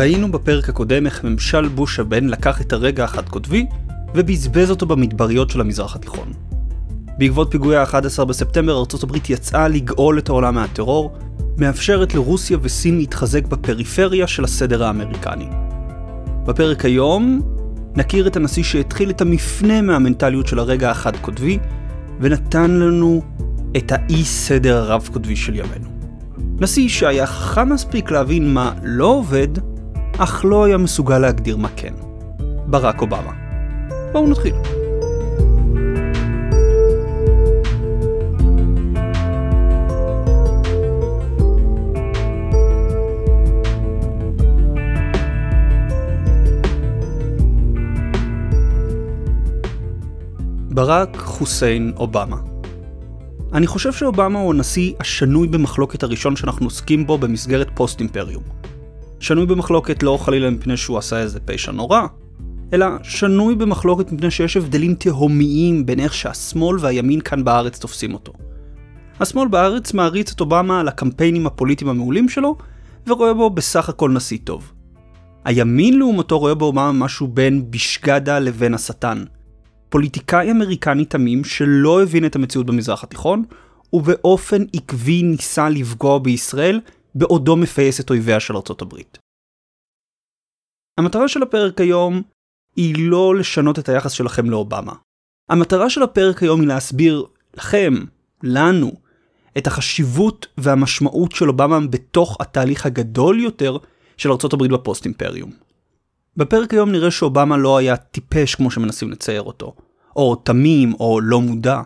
ראינו בפרק הקודם איך ממשל בוש הבן לקח את הרגע החד קוטבי ובזבז אותו במדבריות של המזרח התיכון. בעקבות פיגועי ה-11 בספטמבר ארצות הברית יצאה לגאול את העולם מהטרור, מאפשרת לרוסיה וסין להתחזק בפריפריה של הסדר האמריקני. בפרק היום נכיר את הנשיא שהתחיל את המפנה מהמנטליות של הרגע החד קוטבי ונתן לנו את האי סדר הרב קוטבי של ימינו. נשיא שהיה חכם מספיק להבין מה לא עובד, אך לא היה מסוגל להגדיר מה כן. ברק אובמה. בואו נתחיל. ברק חוסיין אובמה. אני חושב שאובמה הוא הנשיא השנוי במחלוקת הראשון שאנחנו עוסקים בו במסגרת פוסט אימפריום. שנוי במחלוקת לא חלילה מפני שהוא עשה איזה פשע נורא, אלא שנוי במחלוקת מפני שיש הבדלים תהומיים בין איך שהשמאל והימין כאן בארץ תופסים אותו. השמאל בארץ מעריץ את אובמה על הקמפיינים הפוליטיים המעולים שלו, ורואה בו בסך הכל נשיא טוב. הימין לעומתו רואה באובמה משהו בין בשגדה לבין השטן. פוליטיקאי אמריקני תמים שלא הבין את המציאות במזרח התיכון, ובאופן עקבי ניסה לפגוע בישראל בעודו מפייס את אויביה של ארצות הברית. המטרה של הפרק היום היא לא לשנות את היחס שלכם לאובמה. המטרה של הפרק היום היא להסביר לכם, לנו, את החשיבות והמשמעות של אובמה בתוך התהליך הגדול יותר של ארצות הברית בפוסט אימפריום. בפרק היום נראה שאובמה לא היה טיפש כמו שמנסים לצייר אותו, או תמים או לא מודע.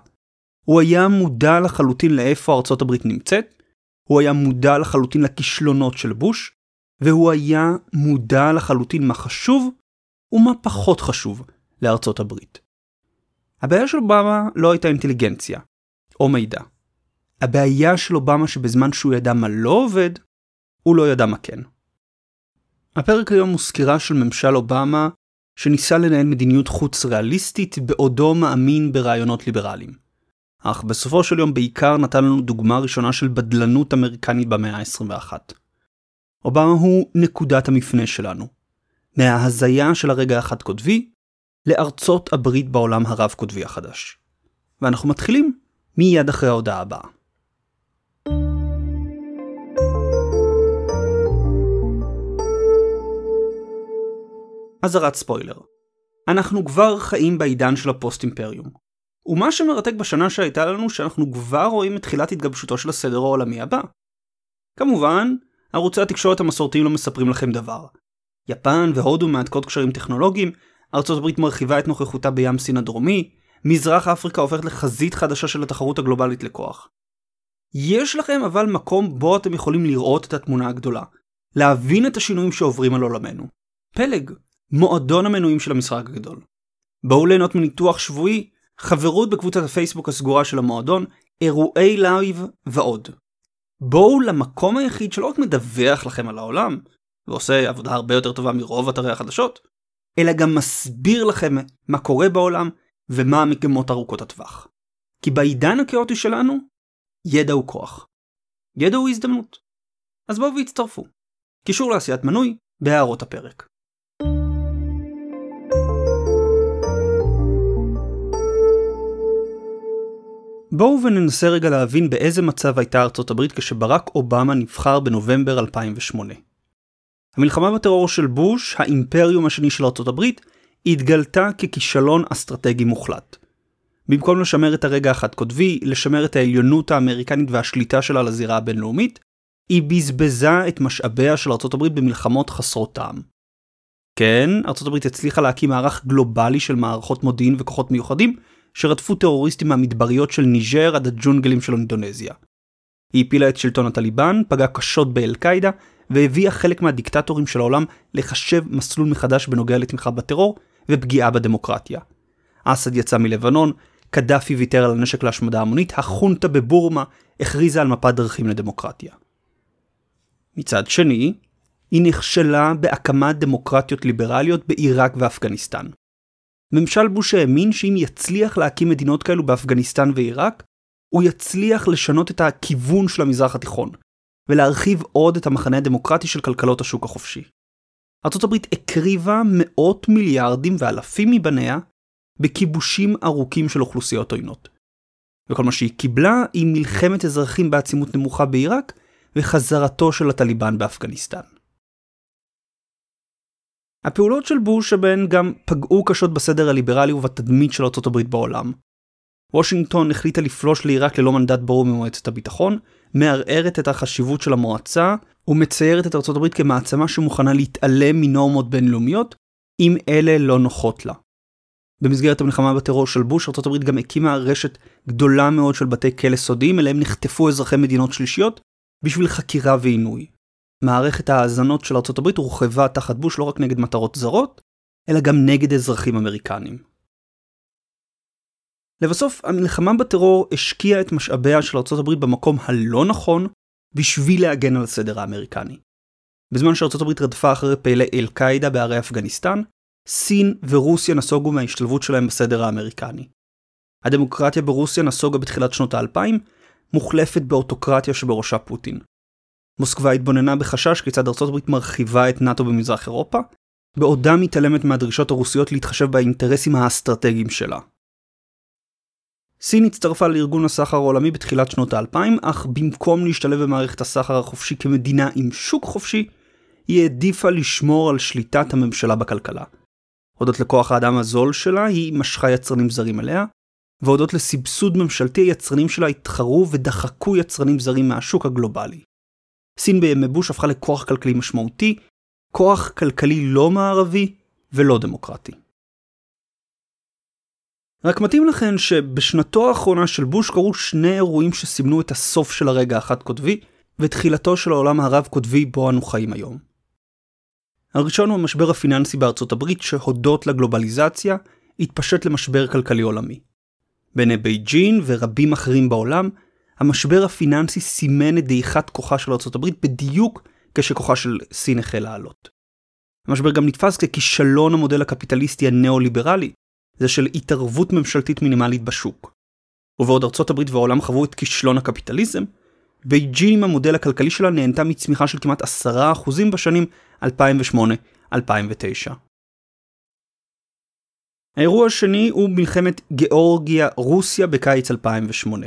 הוא היה מודע לחלוטין לאיפה ארצות הברית נמצאת, הוא היה מודע לחלוטין לכישלונות של בוש, והוא היה מודע לחלוטין מה חשוב ומה פחות חשוב לארצות הברית. הבעיה של אובמה לא הייתה אינטליגנציה, או מידע. הבעיה של אובמה שבזמן שהוא ידע מה לא עובד, הוא לא ידע מה כן. הפרק היום הוא סקירה של ממשל אובמה שניסה לנהל מדיניות חוץ ריאליסטית בעודו מאמין ברעיונות ליברליים. אך בסופו של יום בעיקר נתן לנו דוגמה ראשונה של בדלנות אמריקנית במאה ה-21. אובמה הוא נקודת המפנה שלנו. מההזיה של הרגע החד קוטבי לארצות הברית בעולם הרב קוטבי החדש. ואנחנו מתחילים מיד אחרי ההודעה הבאה. אזהרת ספוילר. אנחנו כבר חיים בעידן של הפוסט אימפריום. ומה שמרתק בשנה שהייתה לנו שאנחנו כבר רואים את תחילת התגבשותו של הסדר העולמי הבא. כמובן, ערוצי התקשורת המסורתיים לא מספרים לכם דבר. יפן והודו מהדקות קשרים טכנולוגיים, ארצות הברית מרחיבה את נוכחותה בים סין הדרומי, מזרח אפריקה הופכת לחזית חדשה של התחרות הגלובלית לכוח. יש לכם אבל מקום בו אתם יכולים לראות את התמונה הגדולה, להבין את השינויים שעוברים על עולמנו. פלג, מועדון המנויים של המשחק הגדול. בואו ליהנות מניתוח שבועי, חברות בקבוצת הפייסבוק הסגורה של המועדון, אירועי לייב ועוד. בואו למקום היחיד שלא רק מדווח לכם על העולם, ועושה עבודה הרבה יותר טובה מרוב אתרי החדשות, אלא גם מסביר לכם מה קורה בעולם ומה המגמות ארוכות הטווח. כי בעידן הכאוטי שלנו, ידע הוא כוח. ידע הוא הזדמנות. אז בואו והצטרפו. קישור לעשיית מנוי בהערות הפרק. בואו וננסה רגע להבין באיזה מצב הייתה ארצות הברית כשברק אובמה נבחר בנובמבר 2008. המלחמה בטרור של בוש, האימפריום השני של ארצות הברית, התגלתה ככישלון אסטרטגי מוחלט. במקום לשמר את הרגע החד קוטבי, לשמר את העליונות האמריקנית והשליטה שלה לזירה הבינלאומית, היא בזבזה את משאביה של ארצות הברית במלחמות חסרות טעם. כן, ארצות הברית הצליחה להקים מערך גלובלי של מערכות מודיעין וכוחות מיוחדים, שרדפו טרוריסטים מהמדבריות של ניג'ר עד הג'ונגלים של אינדונזיה. היא הפילה את שלטון הטליבן, פגעה קשות באל-קאעידה, והביאה חלק מהדיקטטורים של העולם לחשב מסלול מחדש בנוגע לתמיכה בטרור ופגיעה בדמוקרטיה. אסד יצא מלבנון, קדאפי ויתר על הנשק להשמדה המונית, החונטה בבורמה הכריזה על מפת דרכים לדמוקרטיה. מצד שני, היא נכשלה בהקמת דמוקרטיות ליברליות בעיראק ואפגניסטן. ממשל בוש האמין שאם יצליח להקים מדינות כאלו באפגניסטן ועיראק, הוא יצליח לשנות את הכיוון של המזרח התיכון, ולהרחיב עוד את המחנה הדמוקרטי של כלכלות השוק החופשי. הברית הקריבה מאות מיליארדים ואלפים מבניה בכיבושים ארוכים של אוכלוסיות עוינות. וכל מה שהיא קיבלה היא מלחמת אזרחים בעצימות נמוכה בעיראק וחזרתו של הטליבן באפגניסטן. הפעולות של בוש הבן גם פגעו קשות בסדר הליברלי ובתדמית של ארצות הברית בעולם. וושינגטון החליטה לפלוש לעיראק ללא מנדט ברור ממועצת הביטחון, מערערת את החשיבות של המועצה ומציירת את ארצות הברית כמעצמה שמוכנה להתעלם מנורמות בינלאומיות אם אלה לא נוחות לה. במסגרת המלחמה בטרור של בוש, ארצות הברית גם הקימה רשת גדולה מאוד של בתי כלא סודיים אליהם נחטפו אזרחי מדינות שלישיות בשביל חקירה ועינוי. מערכת ההאזנות של הברית הורחבה תחת בוש לא רק נגד מטרות זרות, אלא גם נגד אזרחים אמריקנים. לבסוף, המלחמה בטרור השקיעה את משאביה של הברית במקום הלא נכון בשביל להגן על הסדר האמריקני. בזמן הברית רדפה אחרי פעילי אל-קאעידה בערי אפגניסטן, סין ורוסיה נסוגו מההשתלבות שלהם בסדר האמריקני. הדמוקרטיה ברוסיה נסוגה בתחילת שנות האלפיים, מוחלפת באוטוקרטיה שבראשה פוטין. מוסקבה התבוננה בחשש כיצד ארצות הברית מרחיבה את נאט"ו במזרח אירופה, בעודה מתעלמת מהדרישות הרוסיות להתחשב באינטרסים האסטרטגיים שלה. סין הצטרפה לארגון הסחר העולמי בתחילת שנות האלפיים, אך במקום להשתלב במערכת הסחר החופשי כמדינה עם שוק חופשי, היא העדיפה לשמור על שליטת הממשלה בכלכלה. הודות לכוח האדם הזול שלה, היא משכה יצרנים זרים עליה, והודות לסבסוד ממשלתי היצרנים שלה התחרו ודחקו יצרנים זרים מהשוק הגלובלי. סין בימי בוש הפכה לכוח כלכלי משמעותי, כוח כלכלי לא מערבי ולא דמוקרטי. רק מתאים לכן שבשנתו האחרונה של בוש קרו שני אירועים שסימנו את הסוף של הרגע החד קוטבי, ותחילתו של העולם הרב קוטבי בו אנו חיים היום. הראשון הוא המשבר הפיננסי בארצות הברית שהודות לגלובליזציה התפשט למשבר כלכלי עולמי. בעיני בייג'ין ורבים אחרים בעולם, המשבר הפיננסי סימן את דעיכת כוחה של הברית בדיוק כשכוחה של סין החל לעלות. המשבר גם נתפס ככישלון המודל הקפיטליסטי הנאו-ליברלי, זה של התערבות ממשלתית מינימלית בשוק. ובעוד ארצות הברית והעולם חוו את כישלון הקפיטליזם, בייג'ין עם המודל הכלכלי שלה נהנתה מצמיחה של כמעט 10% בשנים 2008-2009. האירוע השני הוא מלחמת גיאורגיה-רוסיה בקיץ 2008.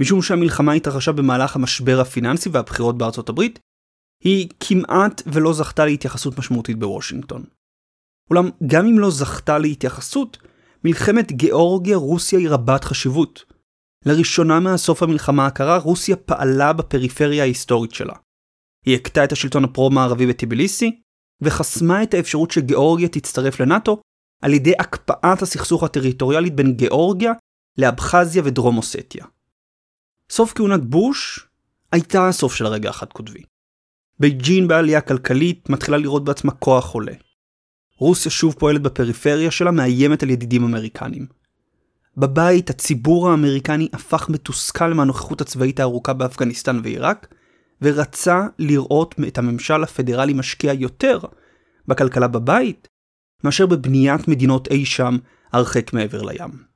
משום שהמלחמה התרחשה במהלך המשבר הפיננסי והבחירות בארצות הברית, היא כמעט ולא זכתה להתייחסות משמעותית בוושינגטון. אולם גם אם לא זכתה להתייחסות, מלחמת גיאורגיה-רוסיה היא רבת חשיבות. לראשונה מהסוף המלחמה הקרה, רוסיה פעלה בפריפריה ההיסטורית שלה. היא הכתה את השלטון הפרו-מערבי בטיביליסי, וחסמה את האפשרות שגיאורגיה תצטרף לנאט"ו על ידי הקפאת הסכסוך הטריטוריאלית בין גיאורגיה לאבחזיה ודרום אוסטיה. סוף כהונת בוש הייתה הסוף של הרגע החד קוטבי. בייג'ין בעלייה כלכלית מתחילה לראות בעצמה כוח עולה. רוסיה שוב פועלת בפריפריה שלה, מאיימת על ידידים אמריקנים. בבית הציבור האמריקני הפך מתוסכל מהנוכחות הצבאית הארוכה באפגניסטן ועיראק, ורצה לראות את הממשל הפדרלי משקיע יותר בכלכלה בבית, מאשר בבניית מדינות אי שם הרחק מעבר לים.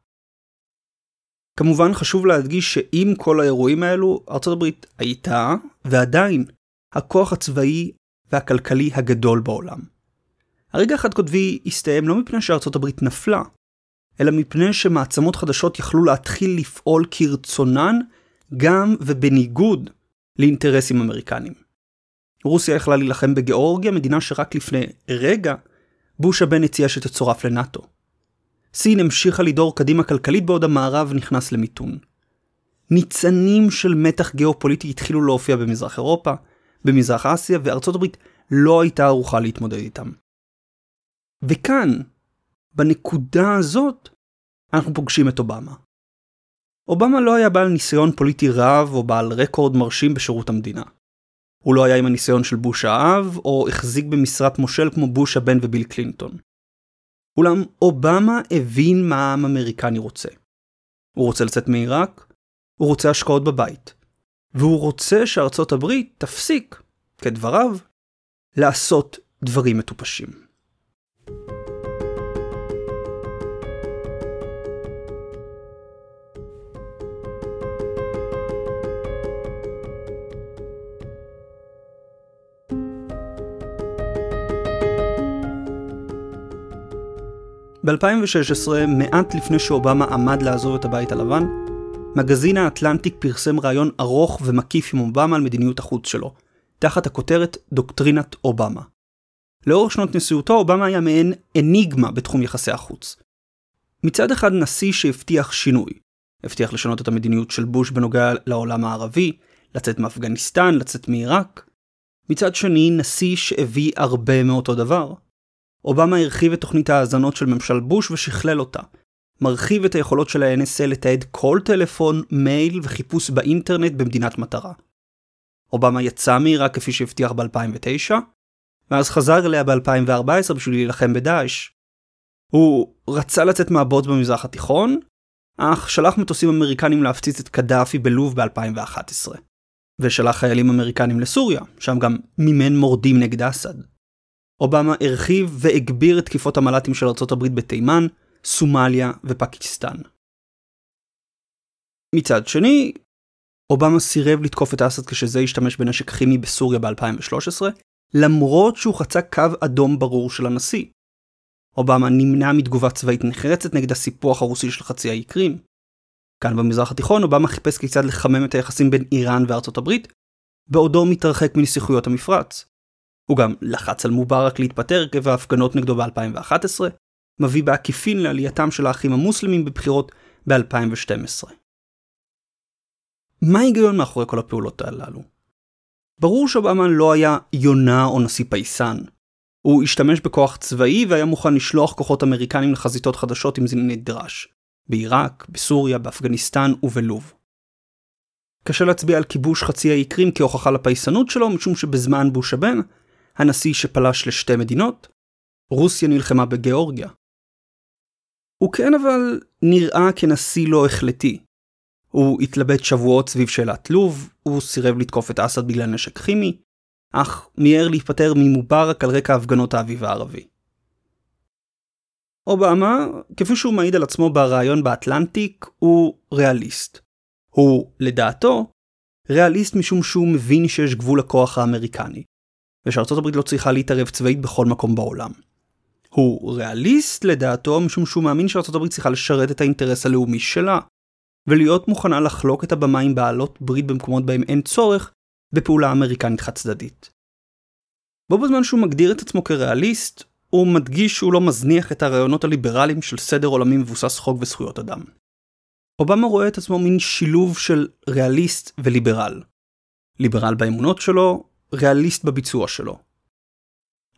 כמובן חשוב להדגיש שעם כל האירועים האלו, ארה"ב הייתה, ועדיין, הכוח הצבאי והכלכלי הגדול בעולם. הרגע החד קוטבי הסתיים לא מפני הברית נפלה, אלא מפני שמעצמות חדשות יכלו להתחיל לפעול כרצונן גם ובניגוד לאינטרסים אמריקניים. רוסיה יכלה להילחם בגיאורגיה, מדינה שרק לפני רגע בוש הבן הציע שתצורף לנאט"ו. סין המשיכה לדור קדימה כלכלית בעוד המערב נכנס למיתון. ניצנים של מתח גיאופוליטי התחילו להופיע במזרח אירופה, במזרח אסיה, וארצות הברית לא הייתה ערוכה להתמודד איתם. וכאן, בנקודה הזאת, אנחנו פוגשים את אובמה. אובמה לא היה בעל ניסיון פוליטי רב או בעל רקורד מרשים בשירות המדינה. הוא לא היה עם הניסיון של בוש האב, או החזיק במשרת מושל כמו בוש הבן וביל קלינטון. אולם אובמה הבין מה העם האמריקני רוצה. הוא רוצה לצאת מעיראק, הוא רוצה השקעות בבית, והוא רוצה שארצות הברית תפסיק, כדבריו, לעשות דברים מטופשים. ב-2016, מעט לפני שאובמה עמד לעזוב את הבית הלבן, מגזין האטלנטיק פרסם ראיון ארוך ומקיף עם אובמה על מדיניות החוץ שלו, תחת הכותרת דוקטרינת אובמה. לאורך שנות נשיאותו, אובמה היה מעין אניגמה בתחום יחסי החוץ. מצד אחד נשיא שהבטיח שינוי. הבטיח לשנות את המדיניות של בוש בנוגע לעולם הערבי, לצאת מאפגניסטן, לצאת מעיראק. מצד שני, נשיא שהביא הרבה מאותו דבר. אובמה הרחיב את תוכנית ההאזנות של ממשל בוש ושכלל אותה. מרחיב את היכולות של ה-NSA לתעד כל טלפון, מייל וחיפוש באינטרנט במדינת מטרה. אובמה יצא מעיראק כפי שהבטיח ב-2009, ואז חזר אליה ב-2014 בשביל להילחם בדאעש. הוא רצה לצאת מהבוץ במזרח התיכון, אך שלח מטוסים אמריקנים להפציץ את קדאפי בלוב ב-2011. ושלח חיילים אמריקנים לסוריה, שם גם מימן מורדים נגד אסד. אובמה הרחיב והגביר את תקיפות המל"טים של הברית בתימן, סומליה ופקיסטן. מצד שני, אובמה סירב לתקוף את אסד כשזה השתמש בנשק כימי בסוריה ב-2013, למרות שהוא חצה קו אדום ברור של הנשיא. אובמה נמנע מתגובה צבאית נחרצת נגד הסיפוח הרוסי של חצי האי קרים. כאן במזרח התיכון אובמה חיפש כיצד לחמם את היחסים בין איראן וארצות הברית, בעודו מתרחק מנסיכויות המפרץ. הוא גם לחץ על מובארק להתפטר עקב ההפגנות נגדו ב-2011, מביא בעקיפין לעלייתם של האחים המוסלמים בבחירות ב-2012. מה ההיגיון מאחורי כל הפעולות הללו? ברור שאובמה לא היה יונה או נשיא פייסן. הוא השתמש בכוח צבאי והיה מוכן לשלוח כוחות אמריקנים לחזיתות חדשות אם זה נדרש. בעיראק, בסוריה, באפגניסטן ובלוב. קשה להצביע על כיבוש חצי האי קרים כהוכחה לפייסנות שלו, משום שבזמן בוש הבן, הנשיא שפלש לשתי מדינות, רוסיה נלחמה בגיאורגיה. הוא כן אבל נראה כנשיא לא החלטי. הוא התלבט שבועות סביב שאלת לוב, הוא סירב לתקוף את אסד בגלל נשק כימי, אך מיהר להיפטר ממובארק על רקע הפגנות האביב הערבי. אובמה, כפי שהוא מעיד על עצמו בריאיון באטלנטיק, הוא ריאליסט. הוא, לדעתו, ריאליסט משום שהוא מבין שיש גבול לכוח האמריקני, ושארצות הברית לא צריכה להתערב צבאית בכל מקום בעולם. הוא ריאליסט לדעתו משום שהוא מאמין שארצות הברית צריכה לשרת את האינטרס הלאומי שלה, ולהיות מוכנה לחלוק את הבמה עם בעלות ברית במקומות בהם אין צורך בפעולה אמריקנית חד צדדית. בו בזמן שהוא מגדיר את עצמו כריאליסט, הוא מדגיש שהוא לא מזניח את הרעיונות הליברליים של סדר עולמי מבוסס חוק וזכויות אדם. אובמה רואה את עצמו מין שילוב של ריאליסט וליברל. ליברל באמונות שלו, ריאליסט בביצוע שלו.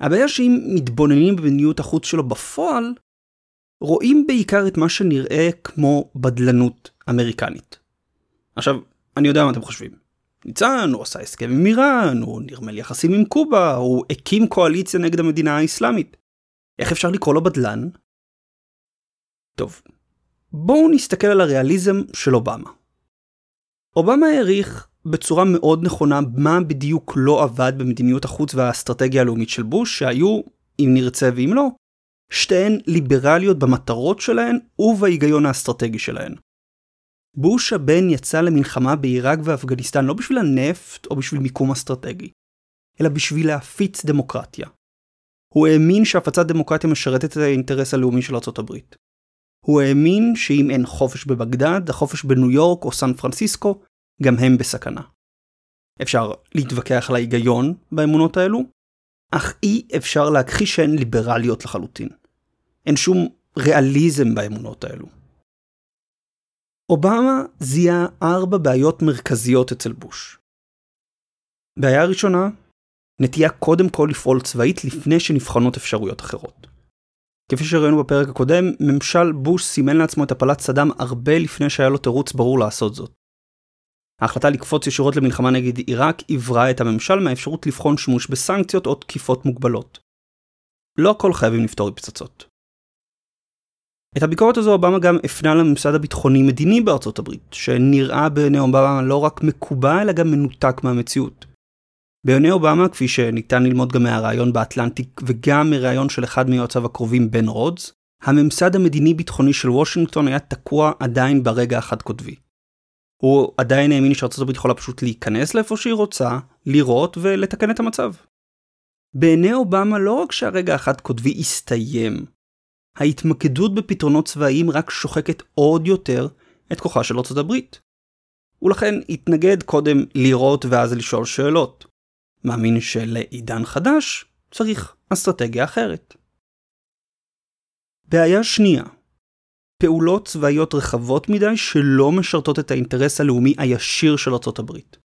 הבעיה שאם מתבוננים במדיניות החוץ שלו בפועל, רואים בעיקר את מה שנראה כמו בדלנות אמריקנית. עכשיו, אני יודע מה אתם חושבים. ניצן, הוא עשה הסכם עם איראן, הוא נרמל יחסים עם קובה, הוא הקים קואליציה נגד המדינה האסלאמית. איך אפשר לקרוא לו בדלן? טוב, בואו נסתכל על הריאליזם של אובמה. אובמה העריך בצורה מאוד נכונה מה בדיוק לא עבד במדיניות החוץ והאסטרטגיה הלאומית של בוש, שהיו, אם נרצה ואם לא, שתיהן ליברליות במטרות שלהן ובהיגיון האסטרטגי שלהן. בוש הבן יצא למלחמה בעיראק ואפגניסטן לא בשביל הנפט או בשביל מיקום אסטרטגי, אלא בשביל להפיץ דמוקרטיה. הוא האמין שהפצת דמוקרטיה משרתת את האינטרס הלאומי של ארצות הברית. הוא האמין שאם אין חופש בבגדד, החופש בניו יורק או סן פרנסיסקו גם הם בסכנה. אפשר להתווכח על ההיגיון באמונות האלו, אך אי אפשר להכחיש שהן ליברליות לחלוטין. אין שום ריאליזם באמונות האלו. אובמה זיהה ארבע בעיות מרכזיות אצל בוש. בעיה ראשונה, נטייה קודם כל לפעול צבאית לפני שנבחנות אפשרויות אחרות. כפי שראינו בפרק הקודם, ממשל בוש סימן לעצמו את הפלת סדאם הרבה לפני שהיה לו תירוץ ברור לעשות זאת. ההחלטה לקפוץ ישירות למלחמה נגד עיראק עברה את הממשל מהאפשרות לבחון שימוש בסנקציות או תקיפות מוגבלות. לא הכל חייבים לפתור בפצצות. את הביקורת הזו אובמה גם הפנה לממסד הביטחוני-מדיני בארצות הברית, שנראה בעיני אובמה לא רק מקובע אלא גם מנותק מהמציאות. בעיני אובמה, כפי שניתן ללמוד גם מהראיון באטלנטיק וגם מראיון של אחד מיועציו הקרובים בן רודס, הממסד המדיני-ביטחוני של וושינגטון היה תקוע עדיין ברגע החד קוטבי. הוא עדיין האמין שארצות הברית יכולה פשוט להיכנס לאיפה שהיא רוצה, לראות ולתקן את המצב. בעיני אובמה לא רק שהרגע החד קוטבי הסתיים, ההתמקדות בפתרונות צבאיים רק שוחקת עוד יותר את כוחה של ארצות הברית. ולכן התנגד קודם לראות ואז לשאול שאלות. מאמין שלעידן חדש צריך אסטרטגיה אחרת. בעיה שנייה, פעולות צבאיות רחבות מדי שלא משרתות את האינטרס הלאומי הישיר של ארצות הברית.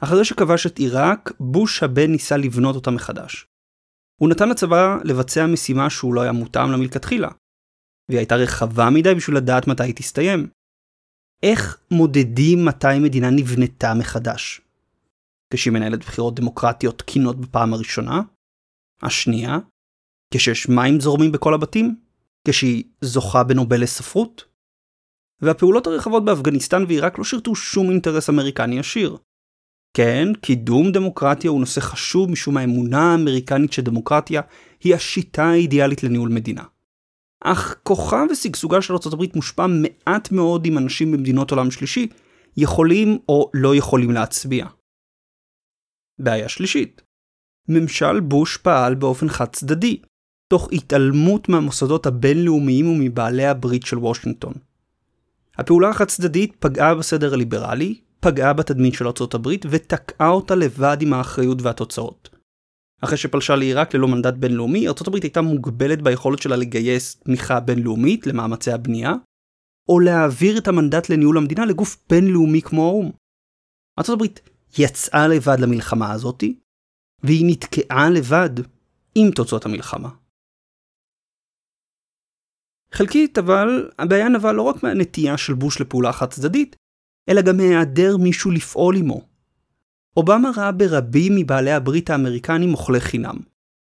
אחרי שכבש את עיראק, בוש הבן ניסה לבנות אותה מחדש. הוא נתן לצבא לבצע משימה שהוא לא היה מותאם לה מלכתחילה, והיא הייתה רחבה מדי בשביל לדעת מתי היא תסתיים. איך מודדים מתי מדינה נבנתה מחדש? כשהיא מנהלת בחירות דמוקרטיות תקינות בפעם הראשונה? השנייה? כשיש מים זורמים בכל הבתים? כשהיא זוכה בנובל לספרות? והפעולות הרחבות באפגניסטן ועיראק לא שירתו שום אינטרס אמריקני ישיר. כן, קידום דמוקרטיה הוא נושא חשוב משום האמונה האמריקנית שדמוקרטיה היא השיטה האידיאלית לניהול מדינה. אך כוחה ושגשוגה של ארה"ב מושפע מעט מאוד אם אנשים במדינות עולם שלישי יכולים או לא יכולים להצביע. בעיה שלישית ממשל בוש פעל באופן חד צדדי, תוך התעלמות מהמוסדות הבינלאומיים ומבעלי הברית של וושינגטון. הפעולה החד צדדית פגעה בסדר הליברלי, פגעה בתדמית של ארצות הברית ותקעה אותה לבד עם האחריות והתוצאות. אחרי שפלשה לעיראק ללא מנדט בינלאומי, ארצות הברית הייתה מוגבלת ביכולת שלה לגייס תמיכה בינלאומית למאמצי הבנייה, או להעביר את המנדט לניהול המדינה לגוף בינלאומי כמו האו"ם. ארצות הברית יצאה לבד למלחמה הזאתי, והיא נתקעה לבד עם תוצאות המלחמה. חלקית אבל הבעיה נבעה לא רק מהנטייה של בוש לפעולה חד צדדית, אלא גם מהיעדר מישהו לפעול עמו. אובמה ראה ברבים מבעלי הברית האמריקנים אוכלי חינם,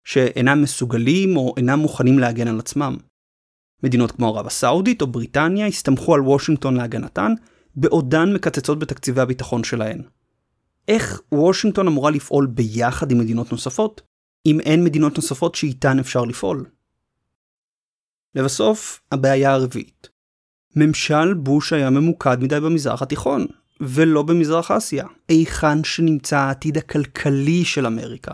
שאינם מסוגלים או אינם מוכנים להגן על עצמם. מדינות כמו ערב הסעודית או בריטניה הסתמכו על וושינגטון להגנתן, בעודן מקצצות בתקציבי הביטחון שלהן. איך וושינגטון אמורה לפעול ביחד עם מדינות נוספות, אם אין מדינות נוספות שאיתן אפשר לפעול? לבסוף, הבעיה הרביעית. ממשל בוש היה ממוקד מדי במזרח התיכון, ולא במזרח אסיה, היכן שנמצא העתיד הכלכלי של אמריקה.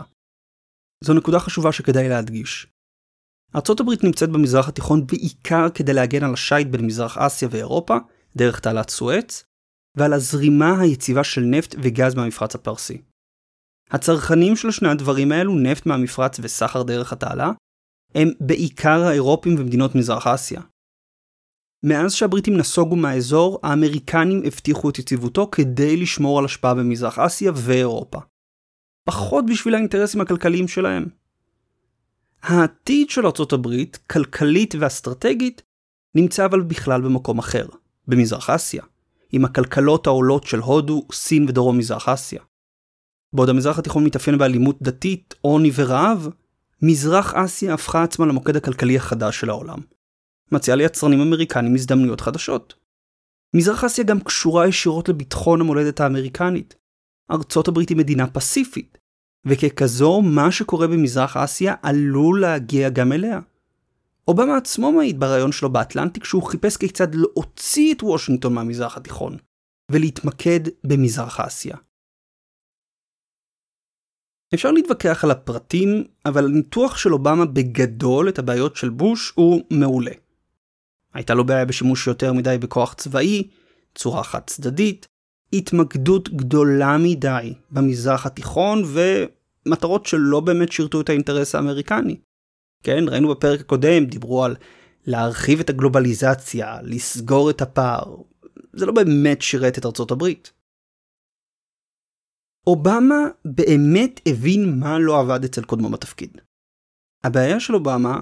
זו נקודה חשובה שכדאי להדגיש. הברית נמצאת במזרח התיכון בעיקר כדי להגן על השיט בין מזרח אסיה ואירופה, דרך תעלת סואץ, ועל הזרימה היציבה של נפט וגז מהמפרץ הפרסי. הצרכנים של שני הדברים האלו, נפט מהמפרץ וסחר דרך התעלה, הם בעיקר האירופים ומדינות מזרח אסיה. מאז שהבריטים נסוגו מהאזור, האמריקנים הבטיחו את יציבותו כדי לשמור על השפעה במזרח אסיה ואירופה. פחות בשביל האינטרסים הכלכליים שלהם. העתיד של ארצות הברית, כלכלית ואסטרטגית, נמצא אבל בכלל במקום אחר, במזרח אסיה, עם הכלכלות העולות של הודו, סין ודרום מזרח אסיה. בעוד המזרח התיכון מתאפיין באלימות דתית, עוני ורעב, מזרח אסיה הפכה עצמה למוקד הכלכלי החדש של העולם. מציעה ליצרנים אמריקנים הזדמנויות חדשות. מזרח אסיה גם קשורה ישירות לביטחון המולדת האמריקנית. ארצות הברית היא מדינה פסיפית, וככזו מה שקורה במזרח אסיה עלול להגיע גם אליה. אובמה עצמו מעיד בריאיון שלו באטלנטיק שהוא חיפש כיצד להוציא את וושינגטון מהמזרח התיכון, ולהתמקד במזרח אסיה. אפשר להתווכח על הפרטים, אבל הניתוח של אובמה בגדול את הבעיות של בוש הוא מעולה. הייתה לו בעיה בשימוש יותר מדי בכוח צבאי, צורה חד צדדית, התמקדות גדולה מדי במזרח התיכון ומטרות שלא באמת שירתו את האינטרס האמריקני. כן, ראינו בפרק הקודם, דיברו על להרחיב את הגלובליזציה, לסגור את הפער. זה לא באמת שירת את ארצות הברית. אובמה באמת הבין מה לא עבד אצל קודמו בתפקיד. הבעיה של אובמה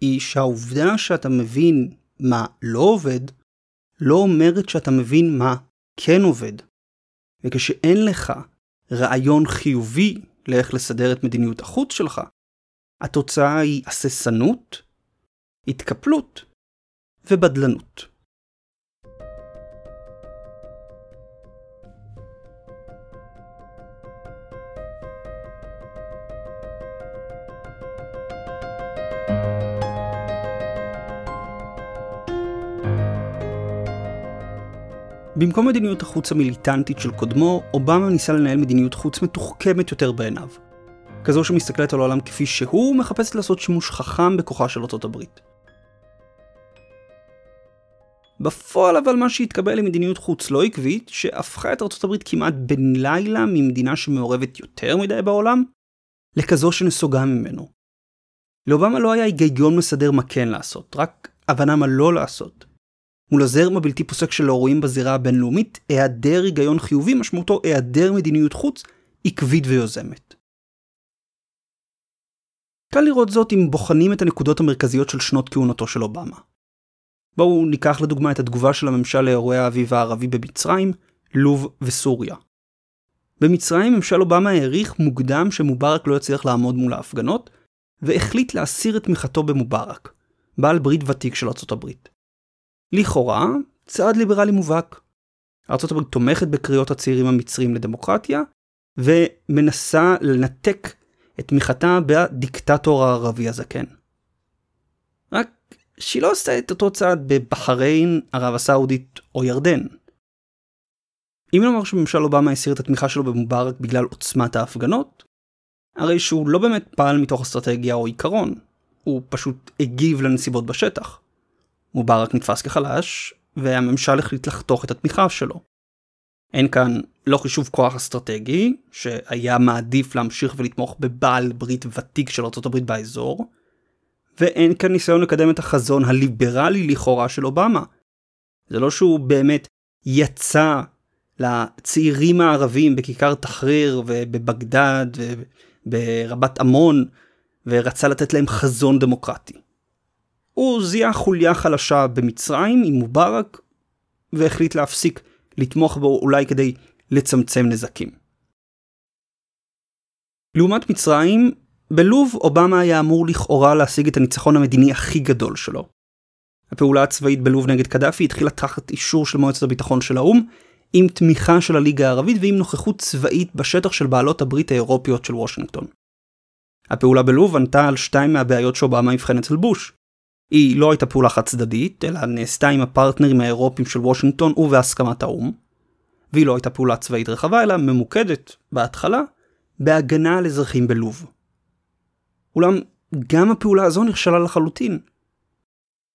היא שהעובדה שאתה מבין מה לא עובד, לא אומרת שאתה מבין מה כן עובד. וכשאין לך רעיון חיובי לאיך לסדר את מדיניות החוץ שלך, התוצאה היא הססנות, התקפלות ובדלנות. במקום מדיניות החוץ המיליטנטית של קודמו, אובמה ניסה לנהל מדיניות חוץ מתוחכמת יותר בעיניו. כזו שמסתכלת על העולם כפי שהוא, מחפשת לעשות שימוש חכם בכוחה של ארצות הברית. בפועל אבל מה שהתקבל למדיניות חוץ לא עקבית, שהפכה את ארה"ב כמעט בן לילה ממדינה שמעורבת יותר מדי בעולם, לכזו שנסוגה ממנו. לאובמה לא היה היגיון מסדר מה כן לעשות, רק הבנה מה לא לעשות. מול הזרם הבלתי פוסק של האירועים בזירה הבינלאומית, היעדר היגיון חיובי משמעותו היעדר מדיניות חוץ עקבית ויוזמת. קל לראות זאת אם בוחנים את הנקודות המרכזיות של שנות כהונתו של אובמה. בואו ניקח לדוגמה את התגובה של הממשל לאירועי האביב הערבי במצרים, לוב וסוריה. במצרים ממשל אובמה העריך מוקדם שמובארק לא יצליח לעמוד מול ההפגנות, והחליט להסיר את תמיכתו במובארק, בעל ברית ותיק של ארצות הברית. לכאורה, צעד ליברלי מובהק. הברית תומכת בקריאות הצעירים המצרים לדמוקרטיה, ומנסה לנתק את תמיכתה בדיקטטור הערבי הזקן. רק שהיא לא עשתה את אותו צעד בבחריין, ערב הסעודית או ירדן. אם נאמר שממשל אובמה הסיר את התמיכה שלו במובארק בגלל עוצמת ההפגנות, הרי שהוא לא באמת פעל מתוך אסטרטגיה או עיקרון, הוא פשוט הגיב לנסיבות בשטח. מובארק נתפס כחלש, והממשל החליט לחתוך את התמיכה שלו. אין כאן לא חישוב כוח אסטרטגי, שהיה מעדיף להמשיך ולתמוך בבעל ברית ותיק של ארה"ב באזור, ואין כאן ניסיון לקדם את החזון הליברלי לכאורה של אובמה. זה לא שהוא באמת יצא לצעירים הערבים בכיכר תחריר ובבגדד וברבת עמון ורצה לתת להם חזון דמוקרטי. הוא זיהה חוליה חלשה במצרים עם מובארק והחליט להפסיק לתמוך בו אולי כדי לצמצם נזקים. לעומת מצרים, בלוב אובמה היה אמור לכאורה להשיג את הניצחון המדיני הכי גדול שלו. הפעולה הצבאית בלוב נגד קדאפי התחילה תחת אישור של מועצת הביטחון של האו"ם, עם תמיכה של הליגה הערבית ועם נוכחות צבאית בשטח של בעלות הברית האירופיות של וושינגטון. הפעולה בלוב ענתה על שתיים מהבעיות שאובמה אבחן אצל בוש. היא לא הייתה פעולה חד צדדית, אלא נעשתה עם הפרטנרים האירופים של וושינגטון ובהסכמת האו"ם. והיא לא הייתה פעולה צבאית רחבה, אלא ממוקדת, בהתחלה, בהגנה על אזרחים בלוב. אולם גם הפעולה הזו נכשלה לחלוטין.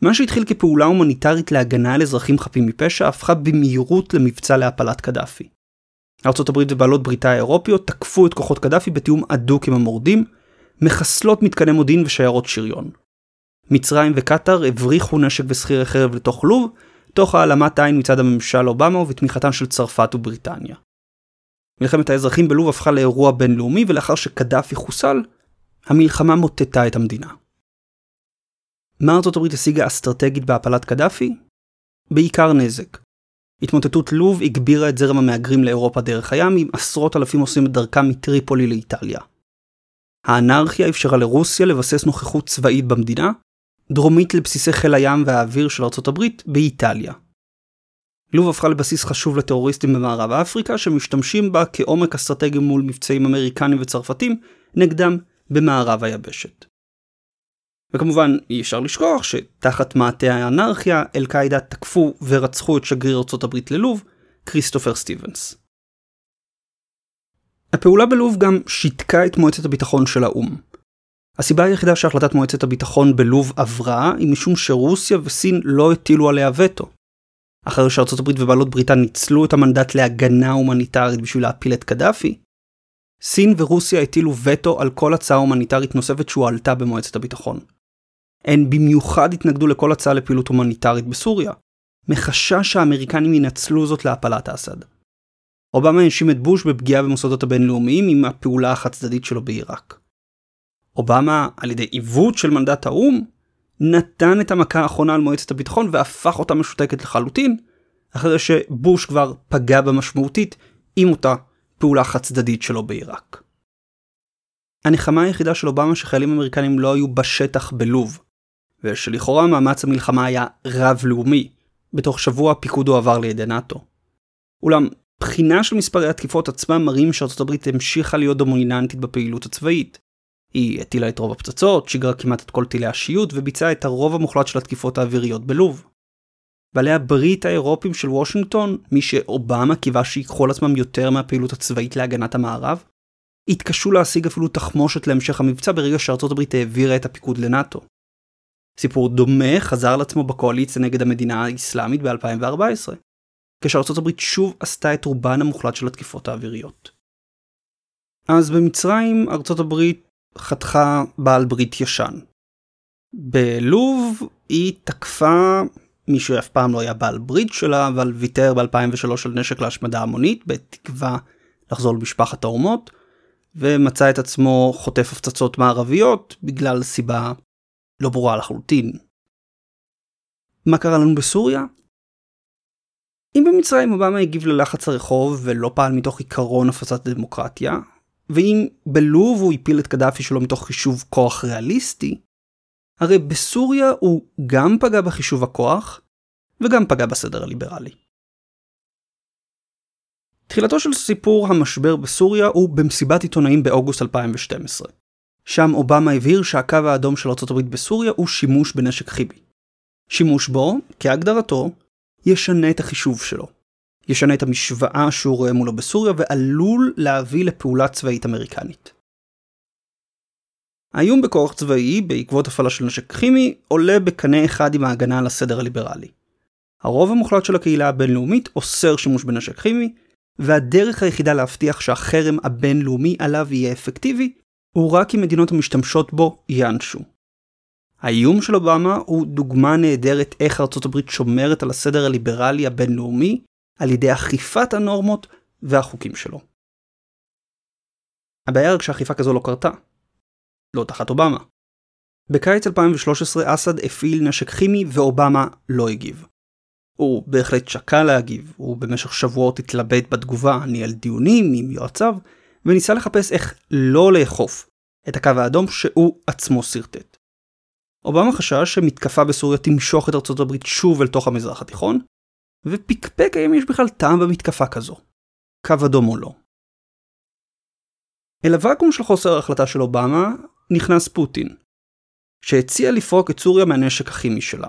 מה שהתחיל כפעולה הומניטרית להגנה על אזרחים חפים מפשע הפכה במהירות למבצע להפלת קדאפי. ארצות הברית ובעלות בריתה האירופיות תקפו את כוחות קדאפי בתיאום הדוק עם המורדים, מחסלות מתקני מודיעין ושיירות שריון. מצרים וקטאר הבריחו נשק ושכירי חרב לתוך לוב, תוך העלמת עין מצד הממשל אובמה ובתמיכתן של צרפת ובריטניה. מלחמת האזרחים בלוב הפכה לאירוע בינלאומי ולאחר שקדאפי חוסל, המלחמה מוטטה את המדינה. מה ארצות הברית השיגה אסטרטגית בהפלת קדאפי? בעיקר נזק. התמוטטות לוב הגבירה את זרם המהגרים לאירופה דרך הים, עם עשרות אלפים עושים את דרכם מטריפולי לאיטליה. האנרכיה אפשרה לרוסיה לבסס נוכחות צבאית במדינה, דרומית לבסיסי חיל הים והאוויר של ארצות הברית באיטליה. לוב הפכה לבסיס חשוב לטרוריסטים במערב אפריקה שמשתמשים בה כעומק אסטרטגי מול מבצעים אמריקנים וצרפתים נגדם במערב היבשת. וכמובן אי אפשר לשכוח שתחת מעטה האנרכיה אל-קאעידה תקפו ורצחו את שגריר ארצות הברית ללוב, כריסטופר סטיבנס. הפעולה בלוב גם שיתקה את מועצת הביטחון של האו"ם. הסיבה היחידה שהחלטת מועצת הביטחון בלוב עברה היא משום שרוסיה וסין לא הטילו עליה וטו. אחרי שארצות הברית ובעלות בריתה ניצלו את המנדט להגנה הומניטרית בשביל להפיל את קדאפי, סין ורוסיה הטילו וטו על כל הצעה הומניטרית נוספת שהועלתה במועצת הביטחון. הן במיוחד התנגדו לכל הצעה לפעילות הומניטרית בסוריה, מחשש שהאמריקנים ינצלו זאת להפלת אסד. אובמה האשים את בוש בפגיעה במוסדות הבינלאומיים עם הפעולה החד צדדית שלו בעיראק. אובמה, על ידי עיוות של מנדט האו"ם, נתן את המכה האחרונה על מועצת הביטחון והפך אותה משותקת לחלוטין, אחרי שבוש כבר פגע בה משמעותית עם אותה פעולה חד צדדית שלו בעיראק. הנחמה היחידה של אובמה שחיילים אמריקנים לא היו בשטח בלוב, ושלכאורה מאמץ המלחמה היה רב-לאומי, בתוך שבוע פיקוד הועבר לידי נאט"ו. אולם בחינה של מספרי התקיפות עצמם מראים שארצות הברית המשיכה להיות דומיננטית בפעילות הצבאית. היא הטילה את רוב הפצצות, שיגרה כמעט את כל טילי השיוט וביצעה את הרוב המוחלט של התקיפות האוויריות בלוב. בעלי הברית האירופים של וושינגטון, מי שאובמה קיווה שיקחו על עצמם יותר מהפעילות הצבאית להגנת המערב, התקשו להשיג אפילו תחמושת להמשך המבצע ברגע שארצות הברית העבירה את הפיקוד לנאט"ו. סיפור דומה חזר לעצמו בקואליציה נגד המדינה האסלאמית ב-2014, כשארצות הברית שוב עשתה את רובן המוחלט של התקיפות האוויריות. אז במצרים ארצות הברית חתכה בעל ברית ישן. בלוב היא תקפה מי שאף פעם לא היה בעל ברית שלה, אבל ויתר ב-2003 על נשק להשמדה המונית, בתקווה לחזור למשפחת האומות, ומצא את עצמו חוטף הפצצות מערביות בגלל סיבה לא ברורה לחלוטין. מה קרה לנו בסוריה? אם במצרים אובמה הגיב ללחץ הרחוב ולא פעל מתוך עיקרון הפצת הדמוקרטיה, ואם בלוב הוא הפיל את קדאפי שלו מתוך חישוב כוח ריאליסטי, הרי בסוריה הוא גם פגע בחישוב הכוח, וגם פגע בסדר הליברלי. תחילתו של סיפור המשבר בסוריה הוא במסיבת עיתונאים באוגוסט 2012. שם אובמה הבהיר שהקו האדום של ארה"ב בסוריה הוא שימוש בנשק כימי. שימוש בו, כהגדרתו, ישנה את החישוב שלו. ישנה את המשוואה שהוא רואה מולו בסוריה ועלול להביא לפעולה צבאית אמריקנית. האיום בכוח צבאי בעקבות הפעלה של נשק כימי עולה בקנה אחד עם ההגנה על הסדר הליברלי. הרוב המוחלט של הקהילה הבינלאומית אוסר שימוש בנשק כימי, והדרך היחידה להבטיח שהחרם הבינלאומי עליו יהיה אפקטיבי, הוא רק אם מדינות המשתמשות בו ייענשו. האיום של אובמה הוא דוגמה נהדרת איך ארצות הברית שומרת על הסדר הליברלי הבינלאומי על ידי אכיפת הנורמות והחוקים שלו. הבעיה רק שאכיפה כזו לא קרתה. לא תחת אובמה. בקיץ 2013 אסד הפעיל נשק כימי ואובמה לא הגיב. הוא בהחלט שקל להגיב, הוא במשך שבועות התלבט בתגובה, ניהל דיונים עם יועציו, וניסה לחפש איך לא לאכוף את הקו האדום שהוא עצמו שרטט. אובמה חשש שמתקפה בסוריה תמשוך את ארצות הברית שוב אל תוך המזרח התיכון, ופקפק האם יש בכלל טעם במתקפה כזו. קו אדום או לא. אל הוואקום של חוסר ההחלטה של אובמה נכנס פוטין, שהציע לפרוק את סוריה מהנשק הכימי שלה.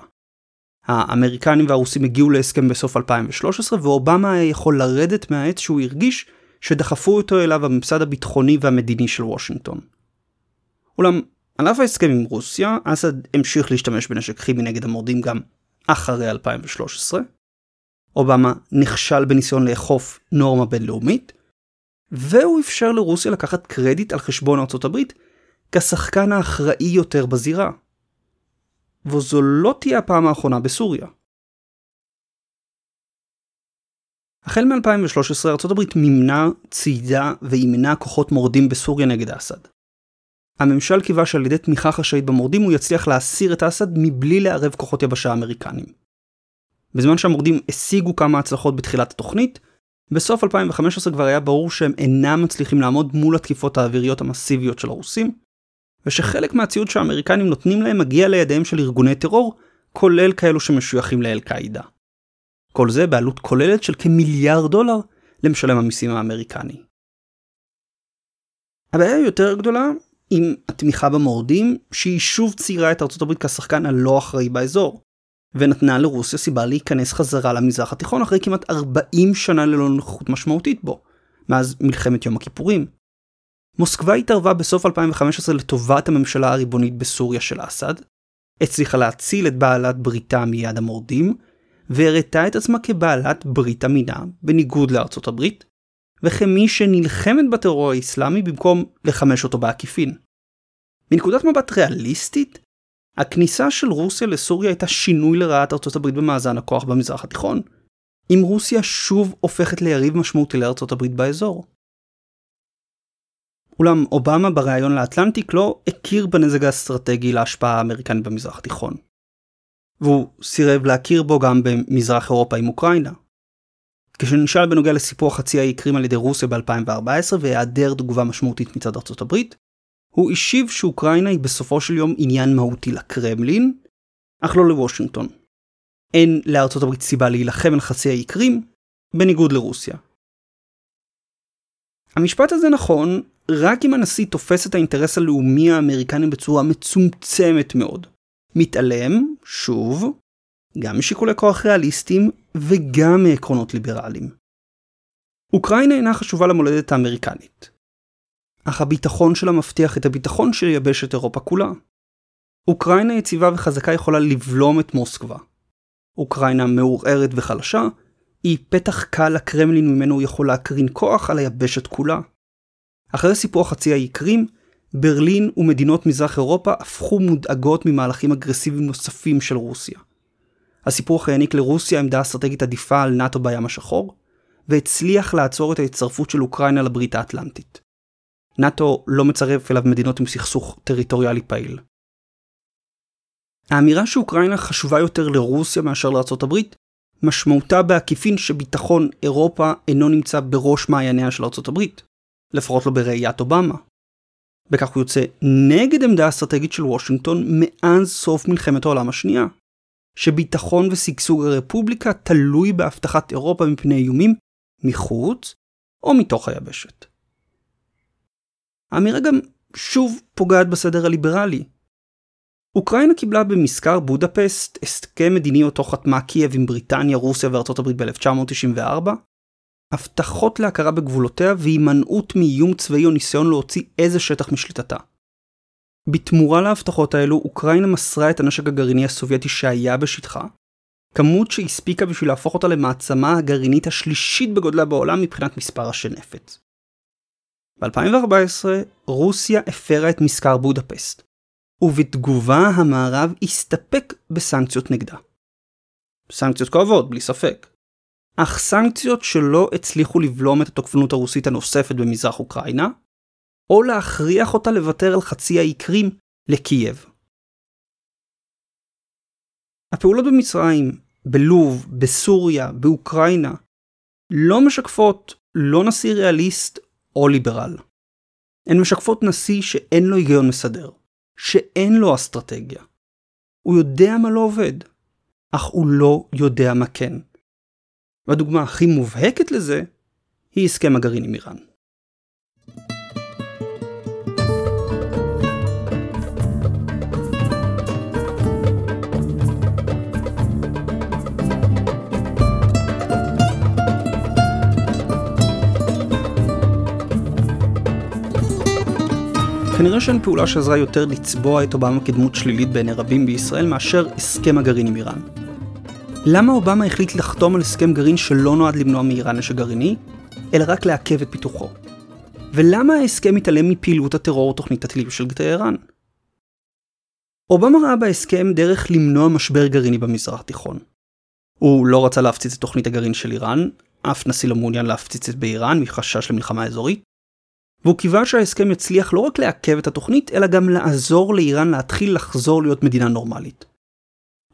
האמריקנים והרוסים הגיעו להסכם בסוף 2013 ואובמה היה יכול לרדת מהעץ שהוא הרגיש שדחפו אותו אליו הממסד הביטחוני והמדיני של וושינגטון. אולם על אף ההסכם עם רוסיה, אסד המשיך להשתמש בנשק כימי נגד המורדים גם אחרי 2013. אובמה נכשל בניסיון לאכוף נורמה בינלאומית, והוא אפשר לרוסיה לקחת קרדיט על חשבון ארצות הברית כשחקן האחראי יותר בזירה. וזו לא תהיה הפעם האחרונה בסוריה. החל מ-2013 ארה"ב מימנה, ציידה ואימנה כוחות מורדים בסוריה נגד אסד. הממשל קיווה שעל ידי תמיכה חשאית במורדים הוא יצליח להסיר את אסד מבלי לערב כוחות יבשה אמריקנים. בזמן שהמורדים השיגו כמה הצלחות בתחילת התוכנית, בסוף 2015 כבר היה ברור שהם אינם מצליחים לעמוד מול התקיפות האוויריות המסיביות של הרוסים, ושחלק מהציוד שהאמריקנים נותנים להם מגיע לידיהם של ארגוני טרור, כולל כאלו שמשויכים לאל-קאעידה. כל זה בעלות כוללת של כמיליארד דולר למשלם המיסים האמריקני. הבעיה יותר גדולה עם התמיכה במורדים, שהיא שוב ציירה את ארצות הברית כשחקן הלא אחראי באזור, ונתנה לרוסיה סיבה להיכנס חזרה למזרח התיכון אחרי כמעט 40 שנה ללא נוכחות משמעותית בו, מאז מלחמת יום הכיפורים. מוסקבה התערבה בסוף 2015 לטובת הממשלה הריבונית בסוריה של אסד, הצליחה להציל את בעלת בריתה מיד המורדים, והראתה את עצמה כבעלת ברית המינה, בניגוד לארצות הברית, וכמי שנלחמת בטרור האסלאמי במקום לחמש אותו בעקיפין. מנקודת מבט ריאליסטית, הכניסה של רוסיה לסוריה הייתה שינוי לרעת ארצות הברית במאזן הכוח במזרח התיכון, אם רוסיה שוב הופכת ליריב משמעותי לארצות הברית באזור. אולם אובמה בריאיון לאטלנטיק לא הכיר בנזק האסטרטגי להשפעה האמריקנית במזרח התיכון. והוא סירב להכיר בו גם במזרח אירופה עם אוקראינה. כשנשאל בנוגע לסיפוח חצי האי קרים על ידי רוסיה ב-2014 והיעדר תגובה משמעותית מצד ארצות הברית, הוא השיב שאוקראינה היא בסופו של יום עניין מהותי לקרמלין, אך לא לוושינגטון. אין לארצות הברית סיבה להילחם על חצי האי קרים, בניגוד לרוסיה. המשפט הזה נכון רק אם הנשיא תופס את האינטרס הלאומי האמריקני בצורה מצומצמת מאוד. מתעלם, שוב, גם משיקולי כוח ריאליסטיים וגם מעקרונות ליברליים. אוקראינה אינה חשובה למולדת האמריקנית. אך הביטחון שלה מבטיח את הביטחון של יבשת אירופה כולה. אוקראינה יציבה וחזקה יכולה לבלום את מוסקבה. אוקראינה מעורערת וחלשה, היא פתח קל לקרמלין ממנו הוא יכול להקרין כוח על היבשת כולה. אחרי סיפוח חצי האי קרים, ברלין ומדינות מזרח אירופה הפכו מודאגות ממהלכים אגרסיביים נוספים של רוסיה. הסיפוח העניק לרוסיה עמדה אסטרטגית עדיפה על נאט"ו בים השחור, והצליח לעצור את ההצטרפות של אוקראינה לברית האטלנטית. נאט"ו לא מצרף אליו מדינות עם סכסוך טריטוריאלי פעיל. האמירה שאוקראינה חשובה יותר לרוסיה מאשר הברית, משמעותה בעקיפין שביטחון אירופה אינו נמצא בראש מעייניה של הברית, לפחות לא בראיית אובמה. בכך הוא יוצא נגד עמדה אסטרטגית של וושינגטון מאז סוף מלחמת העולם השנייה, שביטחון ושגשוג הרפובליקה תלוי בהבטחת אירופה מפני איומים מחוץ או מתוך היבשת. האמירה גם שוב פוגעת בסדר הליברלי. אוקראינה קיבלה במזכר בודפסט הסכם מדיני אותו חתמה קייב עם בריטניה, רוסיה וארצות הברית ב-1994, הבטחות להכרה בגבולותיה והימנעות מאיום צבאי או ניסיון להוציא איזה שטח משליטתה. בתמורה להבטחות האלו, אוקראינה מסרה את הנשק הגרעיני הסובייטי שהיה בשטחה, כמות שהספיקה בשביל להפוך אותה למעצמה הגרעינית השלישית בגודלה בעולם מבחינת מספר נפץ. ב-2014 רוסיה הפרה את מזכר בודפסט, ובתגובה המערב הסתפק בסנקציות נגדה. סנקציות כואבות, בלי ספק. אך סנקציות שלא הצליחו לבלום את התוקפנות הרוסית הנוספת במזרח אוקראינה, או להכריח אותה לוותר על חצי האי קרים לקייב. הפעולות במצרים, בלוב, בסוריה, באוקראינה, לא משקפות לא נשיא ריאליסט או ליברל. הן משקפות נשיא שאין לו היגיון מסדר, שאין לו אסטרטגיה. הוא יודע מה לא עובד, אך הוא לא יודע מה כן. והדוגמה הכי מובהקת לזה היא הסכם הגרעין עם איראן. כנראה שאין פעולה שעזרה יותר לצבוע את אובמה כדמות שלילית בעיני רבים בישראל מאשר הסכם הגרעין עם איראן. למה אובמה החליט לחתום על הסכם גרעין שלא נועד למנוע מאיראן נשק גרעיני, אלא רק לעכב את פיתוחו? ולמה ההסכם מתעלם מפעילות הטרור ותוכנית הטילים של טהרן? אובמה ראה בהסכם דרך למנוע משבר גרעיני במזרח התיכון. הוא לא רצה להפציץ את תוכנית הגרעין של איראן, אף נשיא לא מעוניין להפציץ את באיראן מחשש למלחמה אזורית, והוא קיווה שההסכם יצליח לא רק לעכב את התוכנית, אלא גם לעזור לאיראן להתחיל לחזור להיות מדינה נורמלית.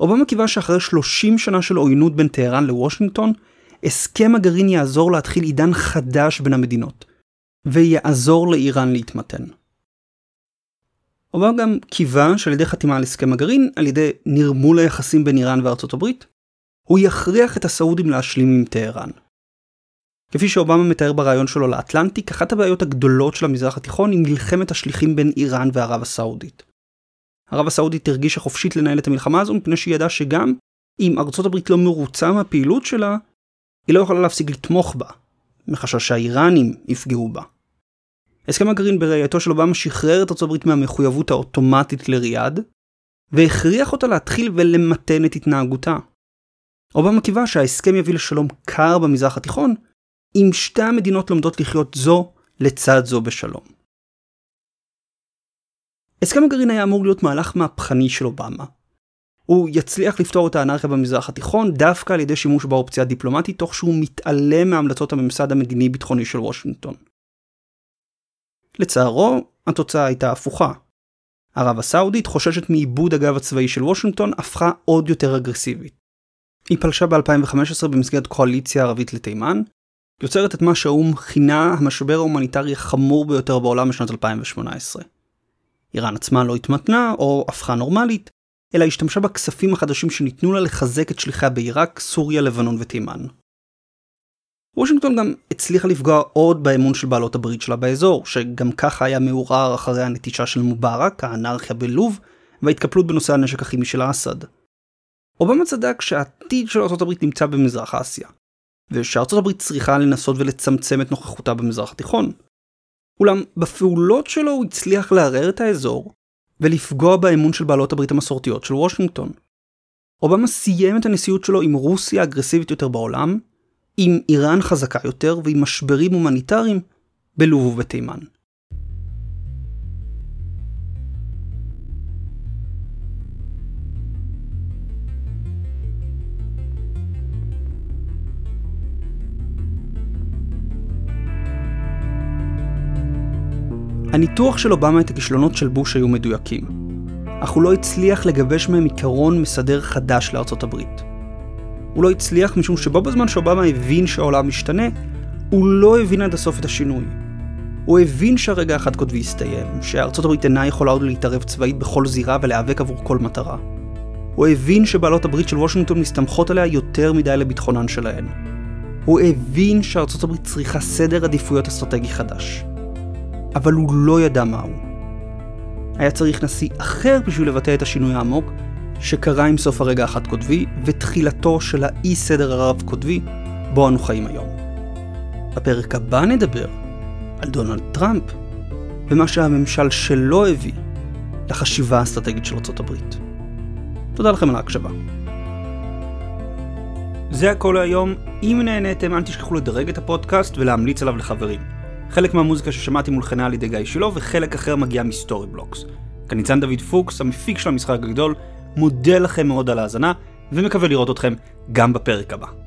אובמה קיווה שאחרי 30 שנה של עוינות בין טהרן לוושינגטון, הסכם הגרעין יעזור להתחיל עידן חדש בין המדינות, ויעזור לאיראן להתמתן. אובמה גם קיווה שעל ידי חתימה על הסכם הגרעין, על ידי נרמול היחסים בין איראן וארצות הברית, הוא יכריח את הסעודים להשלים עם טהרן. כפי שאובמה מתאר ברעיון שלו לאטלנטיק, אחת הבעיות הגדולות של המזרח התיכון היא מלחמת השליחים בין איראן וערב הסעודית. ערב הסעודית הרגישה חופשית לנהל את המלחמה הזו מפני שהיא ידעה שגם אם ארצות הברית לא מרוצה מהפעילות שלה, היא לא יכולה להפסיק לתמוך בה, מחשש שהאיראנים יפגעו בה. הסכם הגרעין בראייתו של אובמה שחרר את ארצות הברית מהמחויבות האוטומטית לריאד, והכריח אותה להתחיל ולמתן את התנהגותה. אובמה קיווה שההסכם יביא לשלום קר במזרח התיכון, אם שתי המדינות לומדות לחיות זו לצד זו בשלום. הסכם הגרעין היה אמור להיות מהלך מהפכני של אובמה. הוא יצליח לפתור את האנרכיה במזרח התיכון דווקא על ידי שימוש באופציה הדיפלומטית תוך שהוא מתעלם מהמלצות הממסד המדיני-ביטחוני של וושינגטון. לצערו, התוצאה הייתה הפוכה. ערב הסעודית, חוששת מאיבוד הגב הצבאי של וושינגטון, הפכה עוד יותר אגרסיבית. היא פלשה ב-2015 במסגרת קואליציה ערבית לתימן, יוצרת את מה שהאו"ם כינה המשבר ההומניטרי החמור ביותר בעולם בשנת 2018. איראן עצמה לא התמתנה או הפכה נורמלית, אלא השתמשה בכספים החדשים שניתנו לה לחזק את שליחיה בעיראק, סוריה, לבנון ותימן. וושינגטון גם הצליחה לפגוע עוד באמון של בעלות הברית שלה באזור, שגם ככה היה מעורער אחרי הנטישה של מובארק, האנרכיה בלוב, וההתקפלות בנושא הנשק הכימי של אסד. אובמה צדק שהעתיד של ארה"ב נמצא במזרח אסיה, ושארצות הברית צריכה לנסות ולצמצם את נוכחותה במזרח התיכון. אולם בפעולות שלו הוא הצליח לערער את האזור, ולפגוע באמון של בעלות הברית המסורתיות של וושינגטון. אובמה סיים את הנשיאות שלו עם רוסיה אגרסיבית יותר בעולם, עם איראן חזקה יותר ועם משברים הומניטריים בלוב ובתימן. הניתוח של אובמה את הכישלונות של בוש היו מדויקים, אך הוא לא הצליח לגבש מהם עיקרון מסדר חדש לארצות הברית. הוא לא הצליח משום שבו בזמן שאובמה הבין שהעולם משתנה, הוא לא הבין עד הסוף את השינוי. הוא הבין שהרגע החד קוטבי הסתיים, שארצות הברית אינה יכולה עוד להתערב צבאית בכל זירה ולהיאבק עבור כל מטרה. הוא הבין שבעלות הברית של וושינגטון מסתמכות עליה יותר מדי לביטחונן שלהן. הוא הבין שארצות הברית צריכה סדר עדיפויות אסטרטגי חדש. אבל הוא לא ידע מהו. היה צריך נשיא אחר בשביל לבטא את השינוי העמוק, שקרה עם סוף הרגע החד קוטבי ותחילתו של האי סדר הרב קוטבי בו אנו חיים היום. בפרק הבא נדבר על דונלד טראמפ ומה שהממשל שלו הביא לחשיבה האסטרטגית של ארה"ב. תודה לכם על ההקשבה. זה הכל להיום, אם נהניתם אל תשכחו לדרג את הפודקאסט ולהמליץ עליו לחברים. חלק מהמוזיקה ששמעתי מולחנה על ידי גיא שילה, וחלק אחר מגיע מסטורי בלוקס. כאן ניצן דוד פוקס, המפיק של המשחק הגדול, מודה לכם מאוד על ההאזנה, ומקווה לראות אתכם גם בפרק הבא.